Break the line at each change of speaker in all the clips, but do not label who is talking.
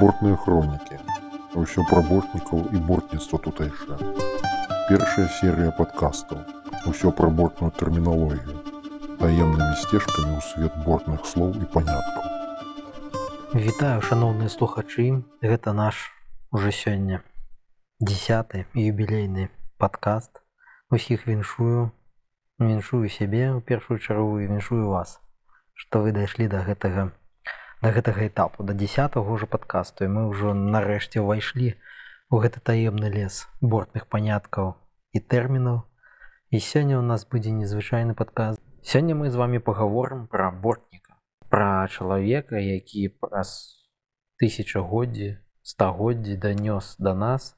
Бортныя хронікі. Усё пра бортнікаў і бортніцтва тутэйшае. Першая серыя падкастаў. Усё пра бортную тэрміналогію. Таемнымі сцежкамі ў свет бортных слоў і паняткаў.
Вітаю шаноўныя слухачы, гэта наш уже сёння десятый юбілейны падкаст. Усіх віншую, віншую сябе ў першую чаргу і віншую вас, што вы дайшлі да гэтага да гэтага этапу да 10 ўжо падкасту і мы ўжо нарэшце ўвайшлі у гэты таемны лес бортных паняткаў і тэрмінаў. І сёння ў нас будзе незвычайны падказ. Сёння мы з вами паговорым пра бортніка пра чалавека які праз тысячагоддзі стагоддзі данёс да нас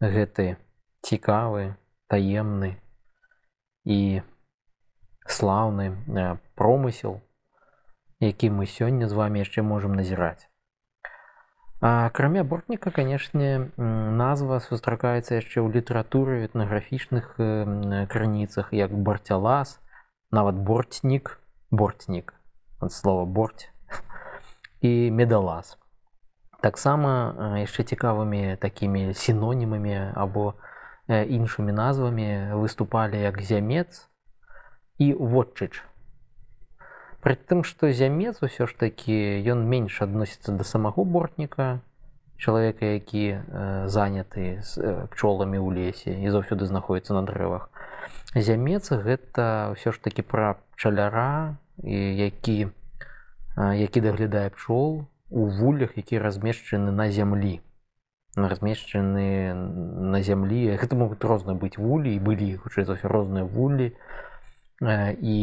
гэты цікавы таемны і слаўны промысел які мы сёння з вами яшчэ можемм назіраць акрамя бортніка канешне назва сустракаецца яшчэ ў літаратуры этнаграфічных крыніцах як борцялас нават бортнік бортнік слова борт і медалас таксама яшчэ цікавымі такімі сінонімамі або іншымі назвамі выступалі як зямец і вотчыч Пры тым, што зямец усё ж такі ён менш адносіцца да самого бортніка, чалавека, які э, заняты з э, пчоламі ў лесе і заўсёды знаходіцца на дрэвах. Зямец гэта ўсё ж такі пра пчаляра, які, э, які даглядае пчол у вулях, які размешчаны на зямлі размешчаны на зямлі гэта могуць розна быць вулі і былі хутчэй за ўсё розныя вулі і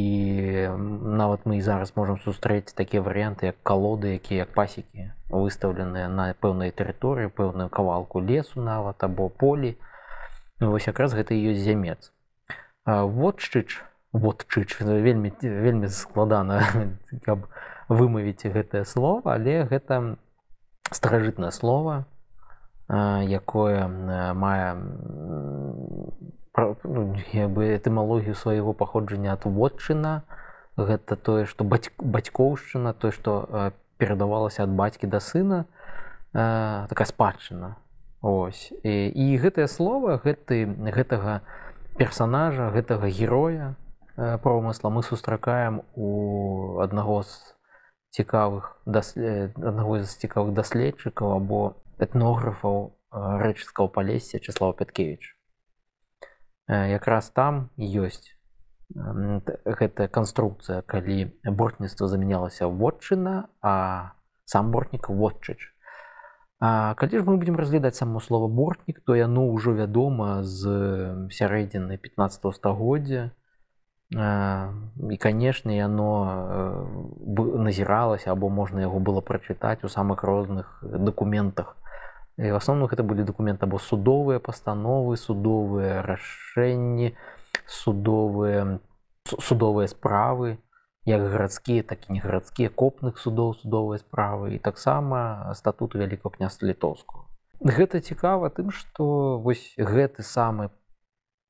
нават мы і зараз можам сустрэць такія варыянты як калоды якія як пасекі выстаўленыя на пэўнай тэрыторыі пэўную кавалку лесу нават або полі вось якраз гэта ёсць зямец вотчыч вотчыч вельмі вельмі складана каб вымавіць гэтае слово але гэта старажытнае слово якое мае ну, этымалогію свайго паходжання ад вотчына гэта тое што бацьк бацькоўшчына тое што перадавалася ад бацькі да сына э, такая спадчына. Ось. І, і гэтае слово гэты гэтага персонажа гэтага героя э, промысла мы сустракаем у аднаго з цікавых даслед аднаго з цікавых даследчыкаў або этнографаў рэчыцкаго палесся числава пяткевич якраз там ёсць гэтая канструкцыя калі бортніцтва замянялася вотчына а сам бортнік вотчыч калі ж мы будзем разглядаць само слова бортнік то яно ўжо вядома з сярэдзіны 15 стагоддзя і канешне яно назіралася або можна яго было прачытаць у самых розных дакументах в асноўным гэта былі дакументы або судовыя пастановы судовыя рашэнні судовыя судовыя справы як гарадскія так і не гарадскія копных судоў судовыя справы і таксама статут вялікого княства літоўскую гэта цікава тым што вось гэты самы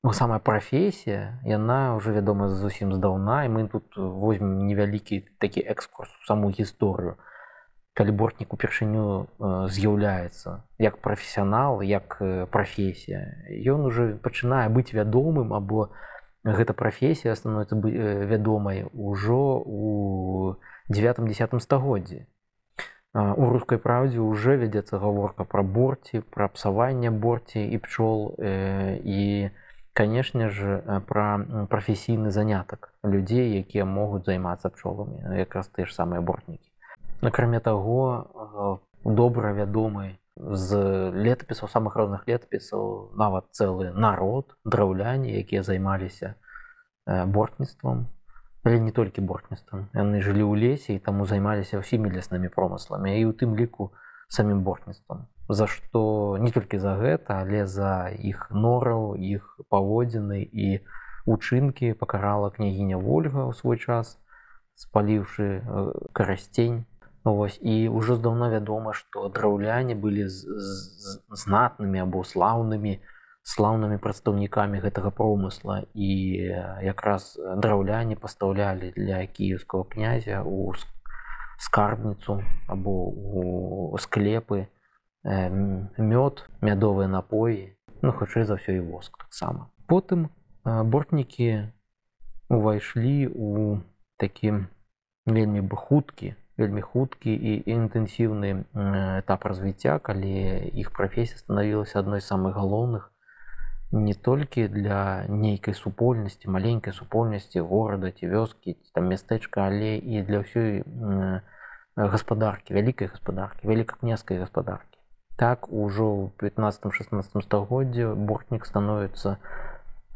ну, самая прафесія яна ўжо вядома зусім здаўна і мы тут возьмем невялікі такі экскурс саму гісторыю калі бортнік упершыню з'яўляецца як прафесіянал як прафесія. Ён уже пачынае быць вядомым або гэта прафесія становіцца вядомай ужо у девятым десятым стагоддзі у рускай праўдзе уже вядзецца гаворка пра борці пра псаванне борці і пчол і канешне ж пра прафесійны занятак людзей якія могуць займацца пчоламі. Якраз тыя ж самыя бортнікі акрамя таго добра вядомы з летапісаў самых розных летапісаў нават цэлы народ драўляне якія займаліся бортніцтвам але не толькі бортніцтвам яны жылі ў лесе і таму займаліся ўсімі ляснымі промысламі. І ў тым ліку самім бортніцтвам за што не толькі за гэта але за іх нораў іх паводзіны і учынкі пакарала княгіня ольга ў свой час спаліўшы карасцень Вось і ўжо здаўна вядома, што драўляне былі знатнымі або слаўнымі слаўнымі прадстаўнікамі гэтага промысла. І якраз драўляне пастаўлялі для кіеўскага князя у скарбніцу або у склепы э, мёд мядовыя напоі ну хутчэй за ўсё і воск таксама потым э, бортнікі увайшлі у такі вельмі бы хуткі вельмі хуткі і інтэнсіўны этап развіцця калі іх прафесія станавілася адной з самых галоўных не толькі для нейкай супольнасці маленькай супольнасці горада ці вёскі там мястэчка але і для ўсёй гаспадаркі вялікай гаспадаркі вялікакняскай гаспадаркі. Так ужо ў 15-16 стагоддзе бортнік становіцца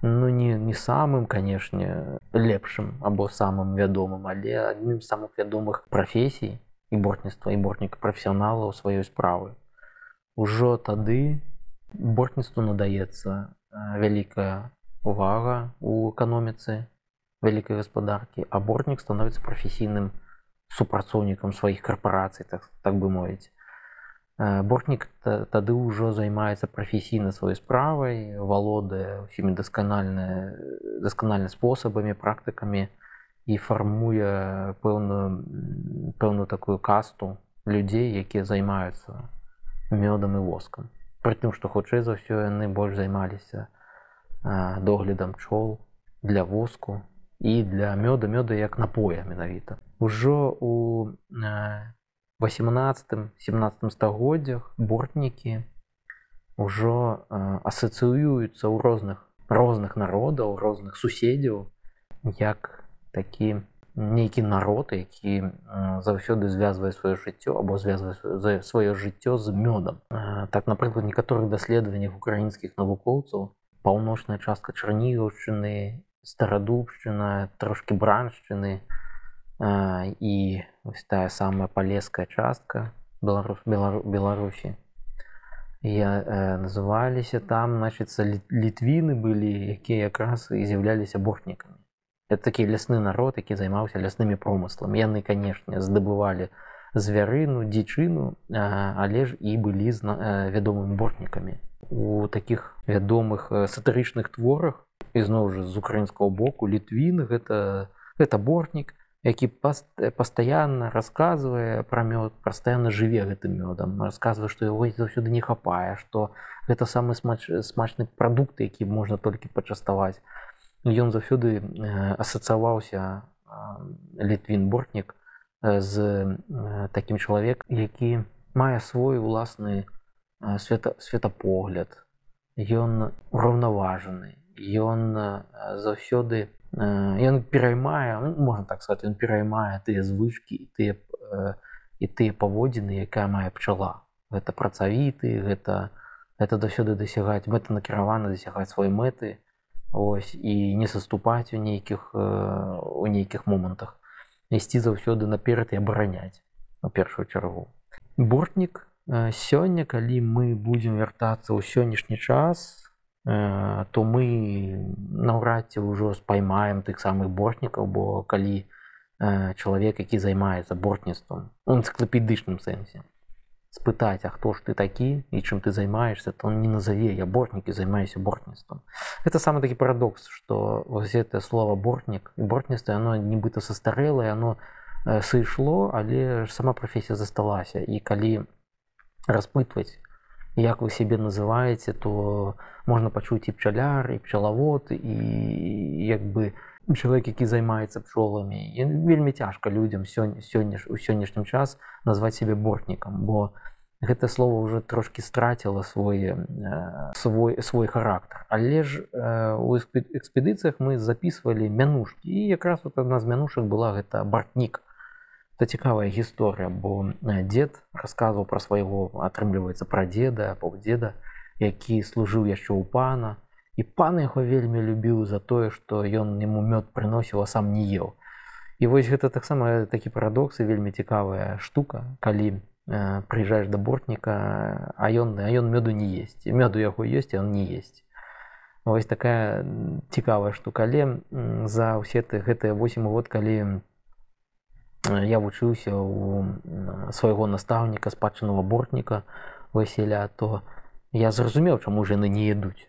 ну не не самым канешне лепшым або самым вядомым але адным з самых вядомых прафесій і бортніцтва і бортніка прафесіяналаў сваёй справы. Ужо тады бортніцтву надаецца вялікая увага у эканоміцы вялікай гаспадаркі абортнік становіцца прафесійным супрацоўнікам сваіх карпорацый так, так бы мовіць бортнік тады ўжо займаецца прафесійна сваёй справай валодае ўсімі дасканальна дасканальна спосабамі практыкамі і фармуе пэўную пэўную такую касту людзей якія займаюцца мёдам і воскам прытым што хутчэй за ўсё яны больш займаліся доглядам пчол для воску і для мёда мёда як напоя менавіта ужо у 18 17 стагоддзях бортнікі ўжо асацыююцца ў розных розных народаў розных суседзяў як такі нейкі народ які заўсёды звязвае сваё жыццё або звязвае сваё жыццё з мёдам. Так напрыклад некаторых даследаваннях украінскіх навукоўцаў паўночная частка чарнігаўшчыны старадубшчына трошки браншчыны і ось тая самая палеская частка беларус беларусі. Я э, называліся там значится літвіны былі якія якраз і з'яўляліся бортнікамі. Это такі лясны народ які займаўся ляснымі промыслам яны канешне здабывалі звярыну дзічыну але ж і былі зна вядомымі бортнікамі. У таких вядомых сатырычных творах ізноў жа з украінскага боку літвін гэта гэта бортнік які пастаянна расказвае пра мёд пастаянна жыве гэтым мёдам расказвае што яго заўсёды не хапае што гэта самы смач смачны прадукт які можна толькі пачаставаць ён заўсёды асацаваўся літвін бортнік з такім чалавек які мае свой уласны света светапогляд ён ураўнаважаны ён заўсёды ён пераймае ну, можна так сказать ён пераймае тыя звычки і тыя і тыя паводзіны якая мае пчала гэта працавіты гэта это заўсёды дасягаць мэта накіравана дасягаць свае мэты ось і не саступаць у нейкіх у нейкіх момантах ісці заўсёды наперад і абараняць у першую чаргу бортнік сёння калі мы будзем вяртацца ў сённяшні час то мы наўрад ці ўжо спаймаем тых самых бортнікаў бо калі чалавек які займаецца бортніцтвам у энцыклапедычным сэнсе спытаць а хто ж ты такі і чым ты займаешься то он не назове я бортнікі займаюся бортніцтвам это самы такі парадокс что вось это слово бортнік бортніцтва оно нібыта састарэлае оно сышло але сама прафесія засталася. І калі распытваць як вы себе называеце то можна пачуць і пчаляр і пчалавод і як бы чалавек які займаецца пчоламі вельмі цяжка людям сёння сёння ж у сённяшнім час назваць себе бортнікам бо гэта слово уже трошки страціла свой свой свой характар але ж у экспедыцыях мы записывалі мянушки і якраз вот адна з мянушак была гэта бартнік это цікавая гісторыя бо дед расказваў пра свайго атрымліваецца пра деда паўдзеда які служыў яшчэ ў пана. І пан яго вельмі любіў за тое што ён яму мёд прыносіў а сам не еў. І вось гэта таксама такі парадоксы вельмі цікавая штука калі э, прыязджаеш да бортніка а ён а ён мёду не есть мёду яго ёсць он не есть вось такая цікавая штука. Але за ўсе ты гэтыя 8 год калі я вучыўся у свайго настаўніка спадчынного бортніка васіля то я зразумеў чаму ж яны не ядуць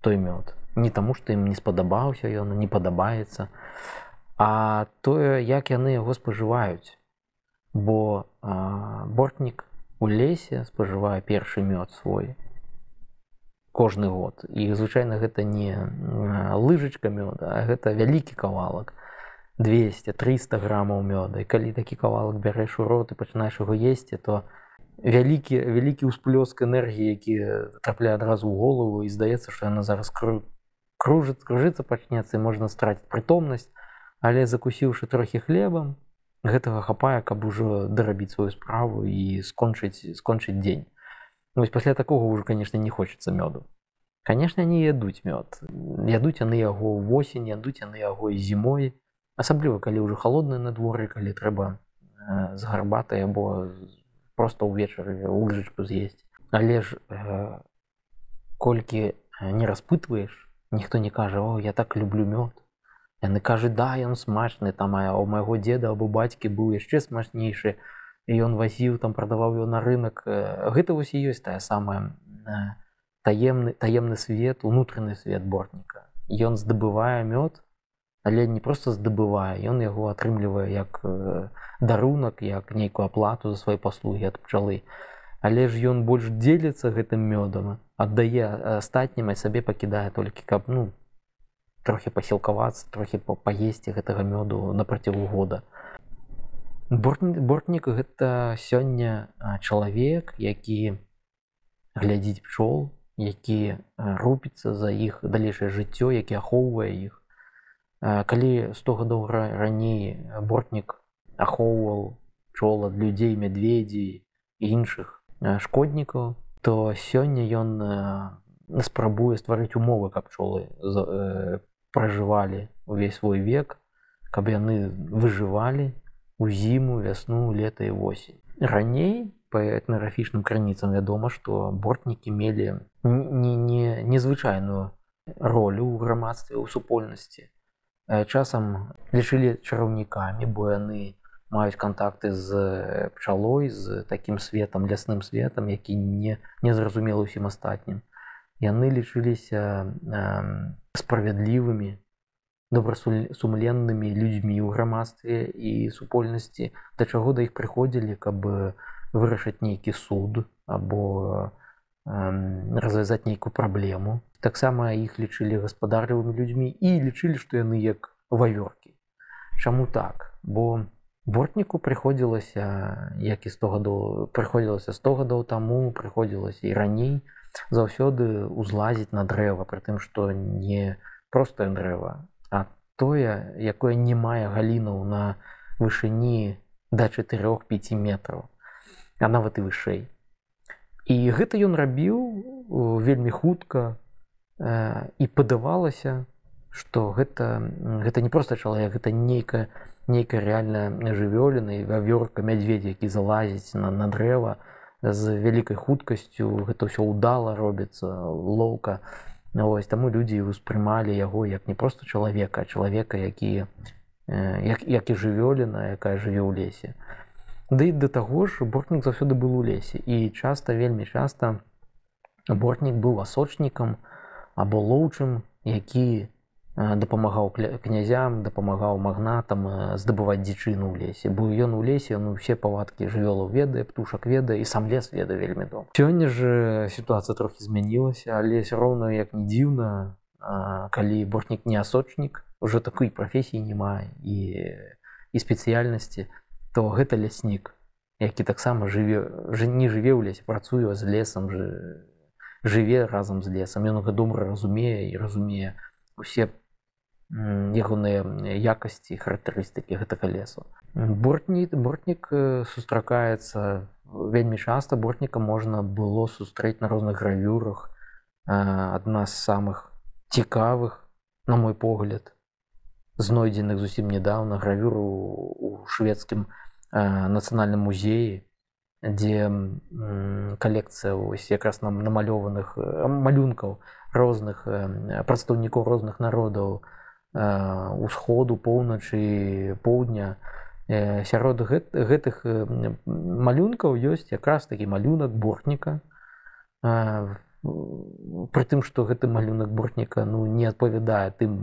той мёд не таму што ім не спадабаўся ён не падабаецца а тое як яны яго спажываюць бо а, бортнік у лесе спажывае першы мёд свой кожны год. І звычайна гэта не лыжачка мёда а гэта вялікі кавалак 200 300 грамаў мёда. І калі такі кавалак бярэш у рот і пачынаеш яго есці то вялікі вялікі ўсплёск энергіі які трапляе адразу ў голову і здаецца што яна зараз кру кружыць кружыцца пачнецца і можна страціць прытомнасць. Але закусіўшы трохі хлебам гэтага хапае каб ужо дарабіць сваю справу і скончыць скончыць дзень. Вось пасля такога ўжо конечно не хочется мёду. Конечно не ядуць мёд. Ядуць яны яго восень ядуць яны яго і зімой асабліва калі ўжо холоднае надвор'е калі трэба з гарбатай або просто ўвечары ужачку з'есць але ж э, колькі не распытваеш ніхто не кажа о я так люблю мёд Яны кажуць да ён смачны там а у майго деда або бацькі быў яшчэ смачнейшы і ён вазіў там прадаваў его на рынок гэта вось і ёсць тая самая таемны таемны свет унутраны свет бортніка. Ён здабывае мёд але не просто здабывае ён яго атрымлівае як дарунак як нейкую аплату за свае паслугі ад пчалы. Але ж ён больш дзеліцца гэтым мёдам аддае астатнім і сабе пакідае толькі каб ну трохі пасілкавацца трохі паесці гэтага мёду на працягу года. Бортнік гэта сёння чалавек які глядзіць пчол які рупіцца за іх далейшае жыццё які ахоўвае іх калі 100 гадоў раней бортнік ахоўваў пчол ад людзей мядведзі іншых шкоднікаў то сёння ён спрабуе стварыць умовы каб пчолы пражывалі увесь свой век, каб яны выжывалі у зіму, вясну, лета і восень. Раней па этнаграфічным крыніцам вядома, што бортнікі мелі незвычайную ролю ў грамадстве ў супольнасці. Часам лічылі чараўнікамі, бо яны маюць кантакты з пчалой з такім светам лясным светам, які не, не зразумела ўсім астатнім. Яны лічыліся справядлівымі добрасумленнымі людзьмі ў грамадстве і супольнасці да чаго да іх прыходзілі каб вырашыць нейкі суд або развязаць нейкую праблему таксама іх лічылі гаспадарлівымі людзьмі і лічылі што яны як вавёркі Чаму так? Бо бортніку прыходзілася як і 100 гадоў прыходзілася 100 гадоў таму прыходзілася і раней заўсёды ўзлазіць на дрэва пры тым што не простае дрэва а тое якое не мае галінаў на вышыні да 4-5 метраў а нават і вышэй і гэта ён рабіў вельмі хутка і падавалася што гэта гэта не проста чалавек гэта нейкая нейкая рэальная жывёліна вавёрка мядзведзі які залазіць на на дрэва з вялікай хуткасцю. Гэта ўсё ўдала робіцца лоўка. Ось таму людзі ўспрымалі яго як не просто чалавека чалавека які як, як і жывёліна якая жыве ў лесе Ды да таго ж бортнік заўсёды был у лесе. І часта вельмі часта бортнік быў асочнікам або лоўчым які дапамагаў князям дапамагаў магнатам здабываць дзічыну ў лесе. Бо ён у лесе ну усе павадкі жывёлу ведае птушак ведае і сам лес веда вельмі дом сёння ж сітуацыя трохі змянілася але все роўна як не дзіўна калі бортнік не асочнік уже такой прафесіі няма і і спецыяльнасці то гэта ляснік які таксама жыве жа не жыве ў лесе працуе з лесам же жыве разам з лесам. Ён добра разумее і разумее усе ягоныя якасці характарыстыкі гэтага лесу. Бортні бортнік сустракаецца вельмі часта. Бортніка можна было сустрэць на розных гравюрах адна з самых цікавых на мой погляд знойдзеных зусім нядаўна гравюру у шведскім нацыянальным музеі дзе калекцыя ось якраз нам намалёваных малюнкаў розных прадстаўнікоў розных народаў усходу поўначы поўдня сярод гэтых малюнкаў ёсць якраз такі малюнак бортніка пры тым што гэты малюнак бортніка ну не адпавядае тым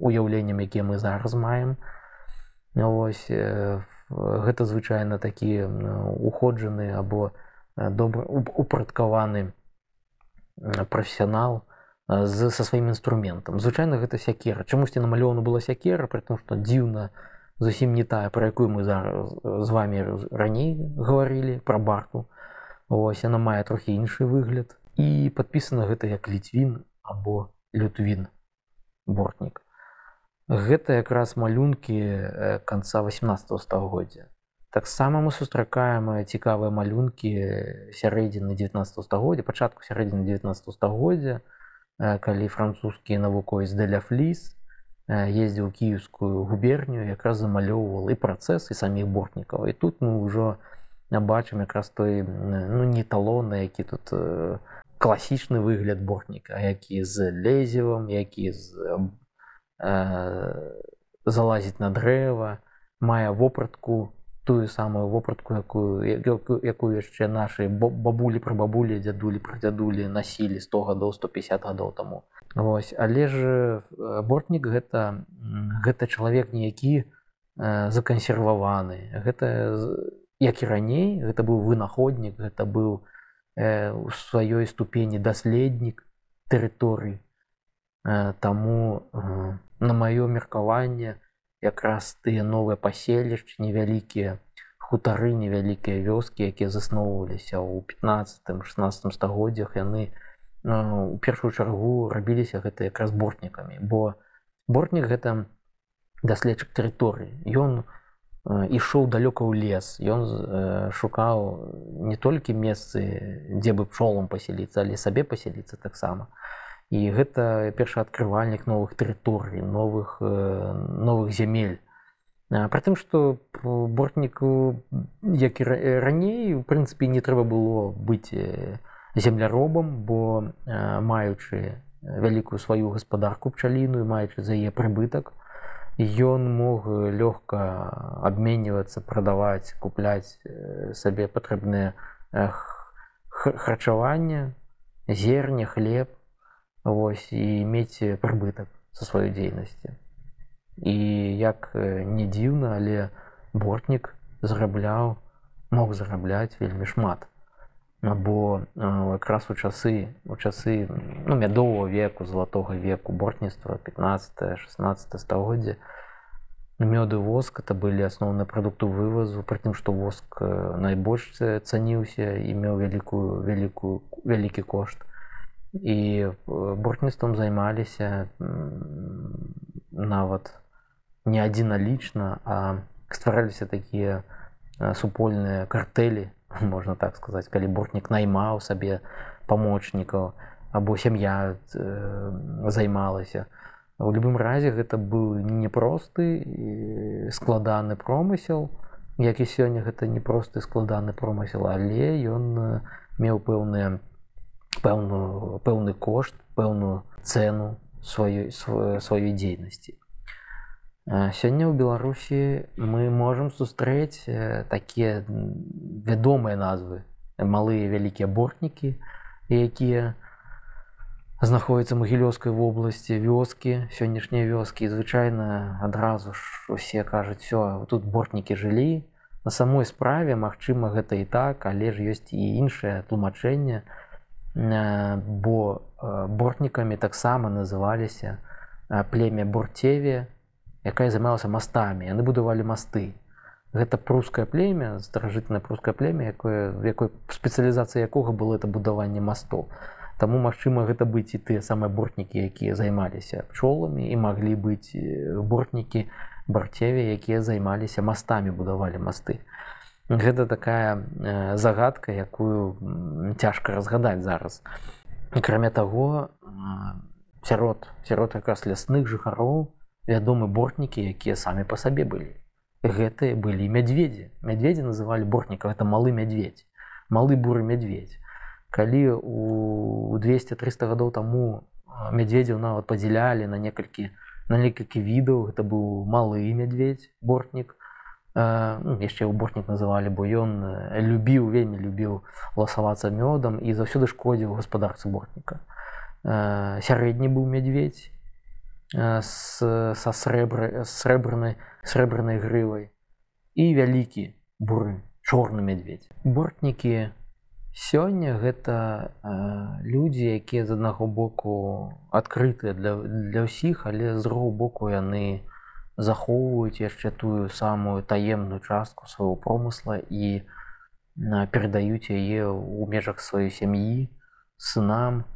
уяўленням якія мы зараз маем. Вось э, гэта звычайна такі уходжаны або добра упрадкаваны прафесіянал з са сваім інструментам. Звычайна гэта сякера. Чамусьці намалёўана была сякера при том што дзіўна зусім не тая про якую мы зараз з вами раней гаварылі про барту. Ось яна мае трохі іншы выгляд і падпісана гэта як ліцвін або лютвін бортнік. Гэта якраз малюнкі конца 18 стагоддзя. Таксама мы сустракаем цікавыя малюнкі сярэдзіны 19 стагоддзя пачатку сярэдзіны 19 стагоддзя калі французскі навуковец деля фліс ездзіў кіевскую губернію якраз замалёўвал і працэс і саміх бортнікаў. І тут мы ўжо бачым якраз той ну не талона які тут класічны выгляд бортніка які з лезевым які з Э, залазіць на дрэва, мае вопратку тую самую вопратку, якую, якую яшчэ нашы бабулі пра бабулі, дзядулі пра дзядулі насілі 100 гадоў 150 гадоў таму. Вось. Але ж э, бортнік гэта, гэта чалавек ніякі э, закансерваваны. Гэта як і раней, гэта быў вынаходнік, гэта быў у сваёй ступені даследнік тэрыторыі. Таму на маё меркаванне якраз тыя новыя паселішчы невялікія хутары невялікія вёскі якія засноўваліся ў 15-16 стагоддзях яны у першую чаргу рабіліся гэта якраз бортнікамі бо бортнік гэта даследчык тэрыторыі ён ішоў далёка ў лес. Ён шукаў не толькі месцы дзе бы пчолам паселіцца але сабе паселіцца таксама і гэта першаадкрывальнік новых тэрыторый новых э, новых зямель притым что бортніку як і раней у прынцыпе не трэба было быць земляробам бо маючы вялікую сваю гаспадарку пчаліную маючы за яе прыбытак ён мог лёгка абменьвацца прадаваць купляць сабе патрэбныя харчаванне зерня хлеб ось і мець прыбытак са сваёй дзейнасці і як не дзіўна але бортнік зарабляў мог зарабляць вельмі шмат або якраз у часы у часы ну, мядового веку залатога веку бортніцтва 15 16 стагоддзя мёды воск это былі асноўныя прадукту вывазу прытым што воск найбольш цаніўся і меў вялікую вялікую вялікі кошт. І бортніцтвам займаліся нават не адзіналічна а ствараліся такія супольныя картэлі можна так сказаць калі бортнік наймаў сабе памочнікаў або сям'я займалася у любым разе гэта быў непросты складаны промысел як і сёння гэта непросты складаны промысел але ён меў пэўныя пэўную пэўны кошт пэўную цэну сваёй сваёй дзейнасці сёння ў беларусі мы можемм сустрэць такія вядомыя назвы. Малыя вялікія бортнікі якія знаходзяцца магілёўскай вобласці вёскі сённяшнія вёскі. Звычайна адразу ж усе кажуць все тут бортнікі жылі на самой справе Мачыма гэта і так але ж ёсць і іншае тлумачэнне. На бо бортнікамі таксама называліся племя борцеве якая займалася мастамі. Яны будавалі масты. Гэта прускае племя старажытнае прускае племя якое якой спецыялізацыя якога было это будаванне мастов. Таму магчыма гэта быць і тыя самыя бортнікі якія займаліся пчоламі і маглі быць бортнікі барцеве якія займаліся мастамі будавалі масты. Гэта такая загадка якую цяжка разгадаць зараз. Акрамя таго сярод сярод якраз лясных жыхароў вядомы бортнікі якія самі па сабе былі. Гэтыя былі мядзведзі. Мядзведзі называлі бортніка это малы мядзведь малы буры мядзведь калі у 200-300 гадоў таму мядзведзяў нават падзялялі на некалькі на некалькі відаў гэта быў малы мядзведь бортнік. Ну, яшчэ ўборнік называлі бо ён любіў вельмі любіў ласавацца мёдам і заўсёды шкодзіў гаспадарцы бортніка. Сярэдні быў мядзведь с, са срэбры, срэбранай срэбранай грывай і вялікі буры чорны медведь. Бортнікі сёння гэта э, людзі якія з аднаго боку адкрытыя для, для ўсіх але з другого боку яны захоўваюць яшчэ тую самую таемную частку свайго промысла і перадаюць яе ў межах сваёй сям'і сынам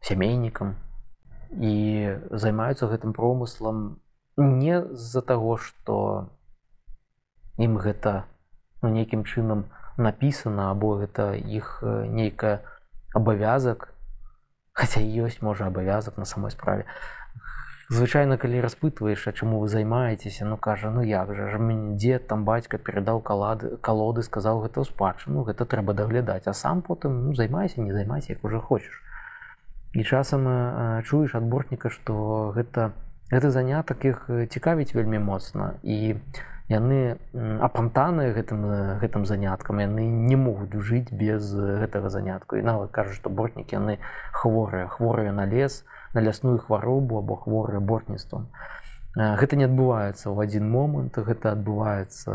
сямейнікам і займаюцца гэтым промыслам не з-за таго што ім гэта ну, нейкім чынам напісана або гэта іх нейкая абавязак хаця ёсць можа абавязак на самой справе. Звычайна калі распытваеш а чаму вы займаецеся ну кажа ну як жа ж дзе там бацька перадаў калады калоды сказаў гэта ў спадчыну гэта трэба даглядаць а сам потым ну, займайся не займайся як уже хочаш і часам чуеш ад бортніка што гэта гэты занятак іх цікавіць вельмі моцна. І яны апантаныя гэтым гэтым заняткам. Яны не могуць жыць без гэтага занятку. І нават кажа што бортнікі яны хворыя хворыя на лес на лясную хваробу або хворыя бортніцтвам. Гэта не адбываецца ў адзін момант гэта адбываецца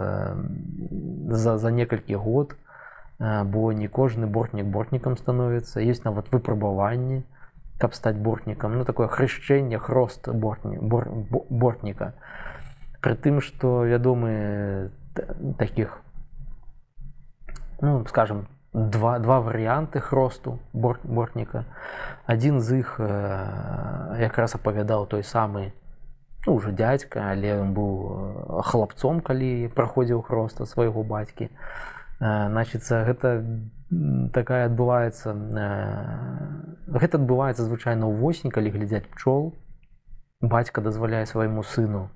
за, за некалькі год бо не кожны бортнік бортнікам становіцца. Есть нават выпрабаванні каб стаць бортнікам ну такое хрышчэнне хрост бортні бор, бортніка пры тым што вядомы таких ну скажем два два варыянты хросту борт бортніка адзін з іх якраз апавядаў той самы ну, уже дядька але ён быў хлапцом калі праходзіў хроста свайго бацькі значится гэта такая адбываецца гэта адбываецца звычайна ўвосень калі глядзяць пчол бацька дазваляе свайму сыну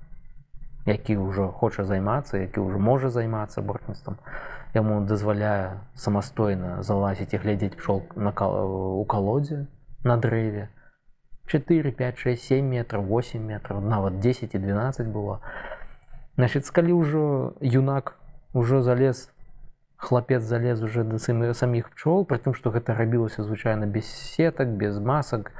які ўжо хоча займацца які ўжо можа займацца бортніцтвам яму дазваляе самастойна залазіць і глядзець пчол на у калодзе на дрэве 4 5 6 7 метров 8 метров нават 10 і 12 было. Значит калі ўжо юнак ужо залез хлапец залез уже да саміх пчол притым што гэта рабілася звычайна без сетак без масак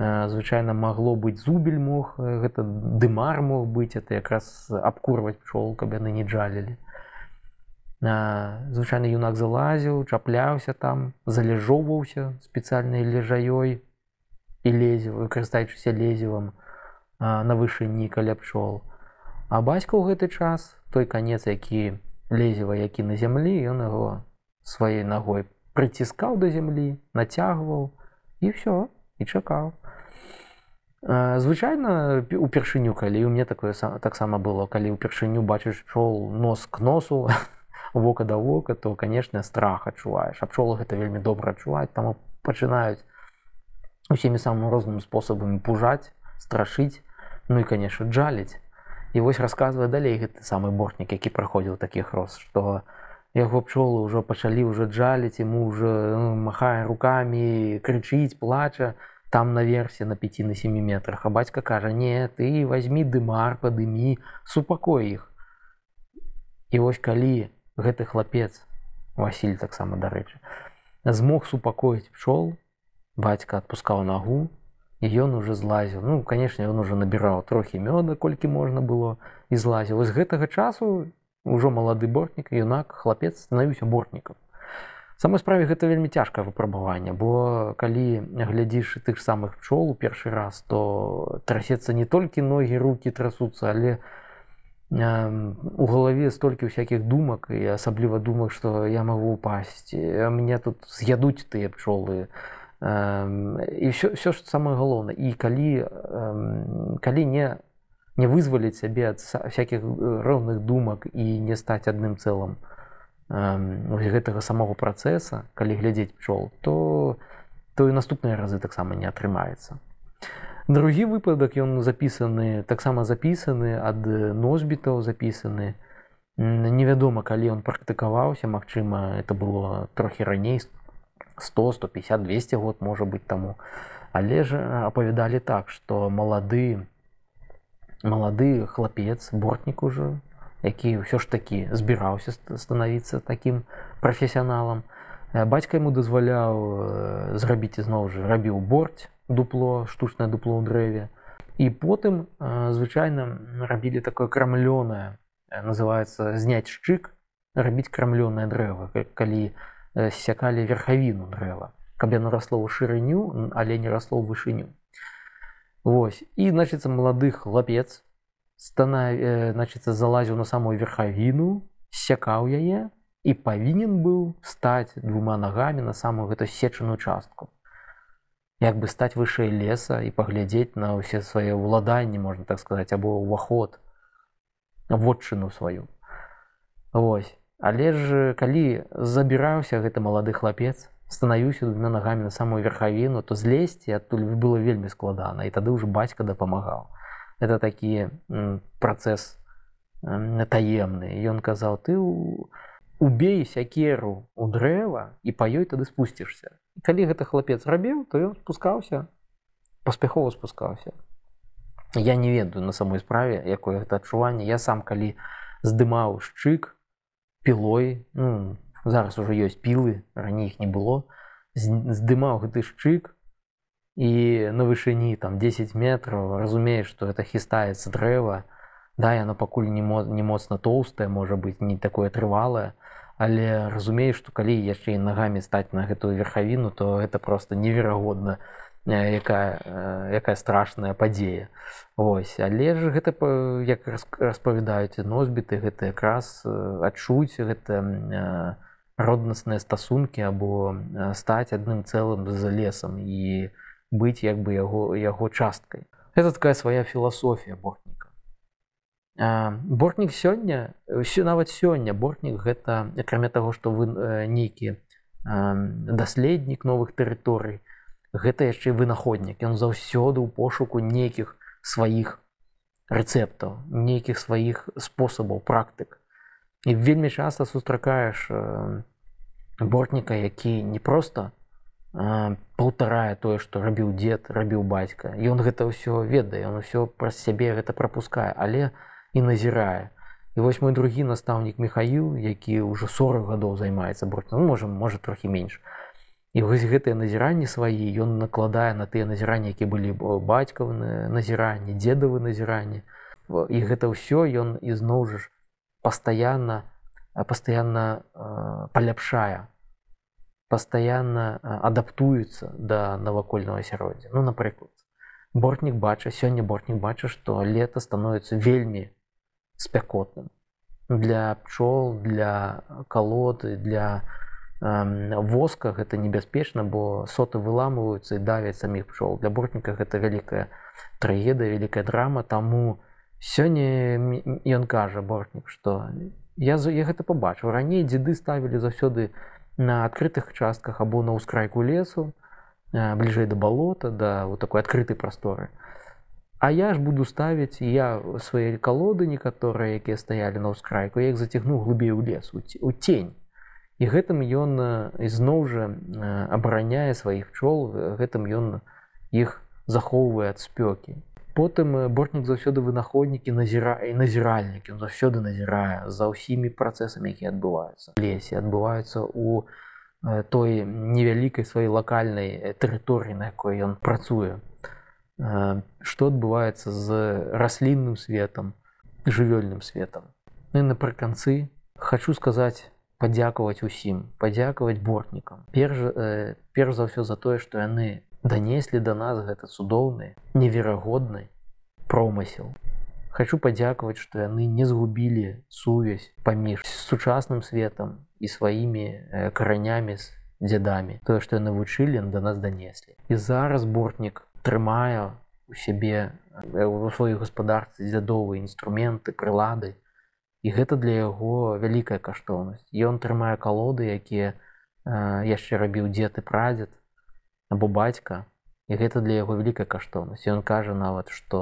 звычайна магло быць зубель мог гэта дымар мог быць это якраз абкурваць пчол каб яны не джалілі звычайны юнак залазіў чапляўся там залежоўваўся спецыяльнай лежаёй і лезе выкарыстаючыся лезевым на вышыні каля пчол а бацька ў гэты час той канец які лезева які на зямлі ён яго сваёй ногой прыціскаў да зямлі нацягваў і все і чакаў. Звычайна упершыню калі у мне такое таксама было калі ўпершыню бачыш пчол нос к носу вока да вока то конечно страх адчуваеш. А пчолы гэта вельмі добра адчуваць там пачынаюць усімі самым розным спосабамі пужаць страшыць ну і конечно джаліць і вось расказвае далей гэты самы бортнік які праходзіў такіх рост што яго пчолы ўжо пачалі ўжо джаліць ему уже ну, махае руками крычыць плача там наверсе на 5 на 7 метрах. А бацька кажа не ты возьми дымар падымі супакой іх і вось калі гэты хлапец Васіль таксама дарэчы змог супакоіць пчол бацька адпускаў нагу і ён уже злазіў. Ну канешне ён уже набіраў трохі мёда колькі можна было і злазіў. Вось гэтага часу ўжо малады бортнік юнак хлапец станавіўся бортнікам. Самой справе гэта вельмі цяжкае выпрабаванне бо калі глядзіш тых самых пчол у першы раз то трасецца не толькі ногі руки трасуцца але у у галаве столькі всякихх думак і асабліва думак што я магу упасці мне тут з'ядуць тыя пчолы і все все ж самое галоўна і калі калі не не вызваліць сябе ад всяких розных думак і не стаць адным цэлым гэтага самого працэса калі глядзець пчол то то і наступныя разы таксама не атрымаецца другі выпадак ён запісаны таксама запісаны ад носьбітаў запісаны невядома калі ён практыкаваўся Мачыма это было трохі раней 100 150 200 год можа быть таму але ж апавядалі так что малады малады хлапец бортнік ужо які ўсё ж такі збіраўся станавіцца таким прафесіяналам. Бацька ему дазваляў зрабіць ізноў жа рабіў борць дупло штучнае дупло ў дрэве. І потым э, звычайна рабілі такое крамлёнае называется зняць шчык рабіць крамлёнае дрэва ка- калі э, сякалі верхавіну дрэва. Каб яно расло ў шырыню але не расло ў вышыню. Вось. І значыцца малады хлапец стана э, значыцца залазіў на самую верхавіну сякаў яе і павінен быў стаць двума нагамі на самую гэту сечаную частку. Як бы стаць вышэй леса і паглядзець на ўсе свае ўладанні можна так сказаць або ўваход вотчыну сваю. Вось але ж калі забіраўся гэты малады хлапец станаюся двумя нагамі на самую верхавіну то злезці адтуль было вельмі складана і тады ўжо бацька дапамагаў. Это такі працэс таемны. Ён казаў ты убей сякеру у дрэва і па ёй тады спусцішся калі гэта хлапец рабіў то ён спускаўся паспяхова спускаўся. Я не ведаю на самой справе якое гэта адчуванне. Я сам калі здымаў шчык пілой ну, зараз ужо ёсць пілы раней іх не было. Здымаў гэты шчык і на вышыні там 10 метров разумееш что это хістаецца дрэва да яно пакуль не мо не моцна тоўстае можа быць не такое трывалае але разумееш што калі яшчэ і нагамі стаць на гэтую верхавіну то это просто неверагодна э, якая э, якая страшная падзея. Вось але ж гэта як рас- распавядаюць носьбіты гэта якраз э, адчуць гэта э, роднасныя стасункі або э, стаць адным цэлым з лесам і быць як бы яго яго часткай. Это такая свая філасофія бортніка. Бортнік сёння ўсё нават сёння бортнік гэта акрамя таго што вы э, нейкі даследнік новых тэрыторый гэта яшчэ вынаходнік. Ён заўсёды ў пошуку нейкіх сваіх рэцэптаў нейкіх сваіх спосабаў практык. І вельмі часта сустракаеш э, бортніка які не проста а, паўтарае тое што рабіў дзед рабіў бацька. Ён гэта ўсё ведае ён усё праз сябе гэта прапускае але і назірае. І вось мой другі настаўнік михаил які ўжо 40 гадоў займаецца бортнім ну, можа можа трохі менш і вось гэтыя назіранні свае ён накладае на тыя назіранні які былі бацькавы назіранні дзедавы назіранні і гэта ўсё ён ізноў жа ж пастаянна пастаянна э, паляпшае пастаянна э, адаптуецца да навакольнага асяроддзя ну напрыклад бортнік бача сёння бортнік бача што лета становіцца вельмі спякотным для пчол для калоды для э, воска гэта небяспечна бо соты выламываюцца і давяць саміх пчол для бортніка гэта вялікая трагедыя вялікая драма. Таму сёння ён кажа бортнік што я за- я гэта пабачыў раней дзеды ставілі заўсёды на адкрытых частках або на ўскрайку лесу бліжэй да балота да вот такой адкрытай прасторы. А я ж буду ставіць я свае калоды некаторыя якія стаялі на ўскрайку я іх зацягну глыбей у лес у тень і гэтым ён ізноў жа абараняе сваіх пчол гэтым ён іх захоўвае ад спёкі. Потым бортнік заўсёды вынаходнікі назірае назіральнік. Ён заўсёды назірае за ўсімі працэсамі якія адбываюцца. Лесе адбываюцца у той невялікай сваёй лакальнай тэрыторыі на якой ён працуе. Што адбываецца з раслінным светом жывёльным светом ну, і напрыканцы хочу сказаць падзякаваць усім падзякаваць бортнікам перш э, перш за ўсё за тое што яны данеслі да нас гэта цудоўны неверагодны промысел. Хочу падзякаваць што яны не згубілі сувязь паміж сучасным светом і сваімі э, каранямі з дзядамі. Тое што яны вучылі да нас данеслі. І зараз бортнік трымае у сябе у сваёй гаспадарцы дзядовыя інструменты прылады і гэта для яго вялікая каштоўнасць. Ён трымае калоды якія э, яшчэ рабіў дзед і прадзед або бацька і гэта для яго вялікая каштоўнасць. Ён кажа нават што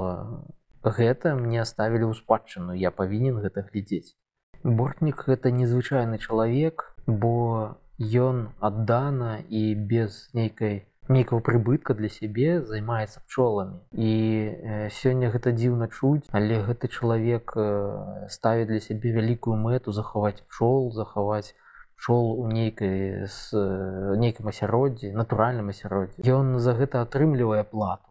гэта мне оставілі ў спадчыну я павінен гэта глядзець. Бортнік гэта незвычайны чалавек бо ён аддана і без нейкай нейкага прыбытка для сябе займаецца пчоламі і сёння гэта дзіўна чуць але гэты чалавек ставіць для сябе вялікую мэту захаваць пчол захаваць пчол у нейкай з нейкім асяроддзі натуральным асяроддзі. Ён за гэта атрымлівае плату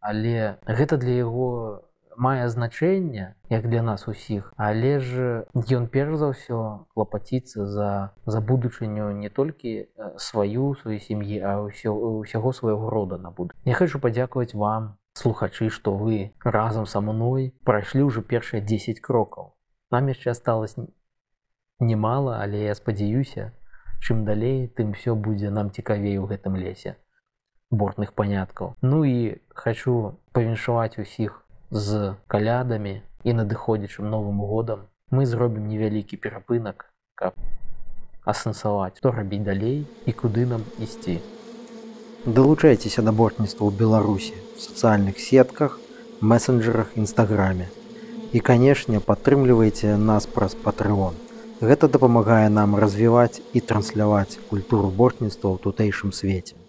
але гэта для яго мае значэнне як для нас усіх але ж ён перш за ўсё клапаціцца за за будучыню не толькі сваю сваю сям'і а ўсё усяго свайго рода на буду я хочу падзякаваць вам слухачы што вы разам са мной прайшлі ўжо першыя 10 крокаў. Нам яшчэ осталось немало але я спадзяюся чым далей тым все будзе нам цікавей у гэтым лесе. Бортных паняткаў. Ну і хочу павіншаваць усіх з калядамі і надыходзячым новым годам мы зробім невялікі перапынак каб асэнсаваць што рабіць далей і куды нам ісці. Далучайцеся да бортніцтва ў беларусі сацыяльных сетках месенджерах нстаграме і канешне падтрымлівайце нас праз патрыон гэта дапамагае нам развіваць і трансляваць культуру бортніцтва ў тутэйшым свеце